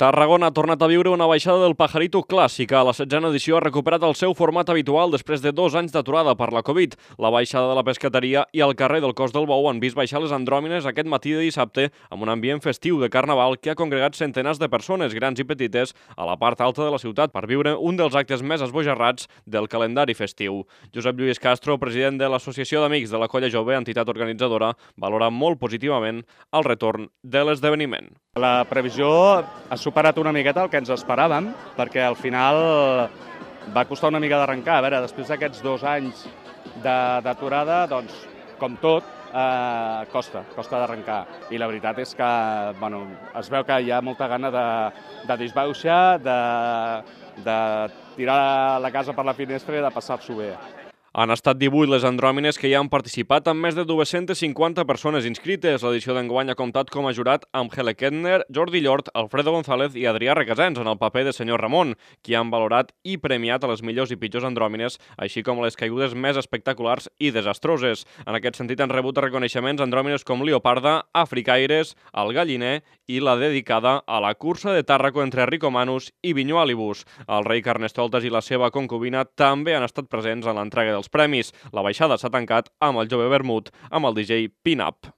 Tarragona ha tornat a viure una baixada del Pajarito clàssica. La setzena edició ha recuperat el seu format habitual després de dos anys d'aturada per la Covid. La baixada de la pescateria i el carrer del Cos del Bou han vist baixar les andròmines aquest matí de dissabte amb un ambient festiu de carnaval que ha congregat centenars de persones, grans i petites, a la part alta de la ciutat per viure un dels actes més esbojarrats del calendari festiu. Josep Lluís Castro, president de l'Associació d'Amics de la Colla Jove, entitat organitzadora, valora molt positivament el retorn de l'esdeveniment. La previsió ha superat una miqueta el que ens esperàvem, perquè al final va costar una mica d'arrencar. A veure, després d'aquests dos anys d'aturada, doncs, com tot, eh, costa, costa d'arrencar. I la veritat és que bueno, es veu que hi ha molta gana de, de disbauxar, de, de tirar la casa per la finestra i de passar-s'ho bé. Han estat 18 les andròmines que hi han participat amb més de 250 persones inscrites. L'edició d'enguany ha comptat com a jurat amb Hele Kettner, Jordi Llort, Alfredo González i Adrià Requesens en el paper de senyor Ramon, qui han valorat i premiat a les millors i pitjors andròmines, així com les caigudes més espectaculars i desastroses. En aquest sentit han rebut reconeixements andròmines com Leoparda, Africaires, El Galliner i la dedicada a la cursa de Tàrraco entre Ricomanus i Vinyualibus. El rei Carnestoltes i la seva concubina també han estat presents en l'entrega dels premis. La baixada s'ha tancat amb el jove vermut amb el DJ Pin Up.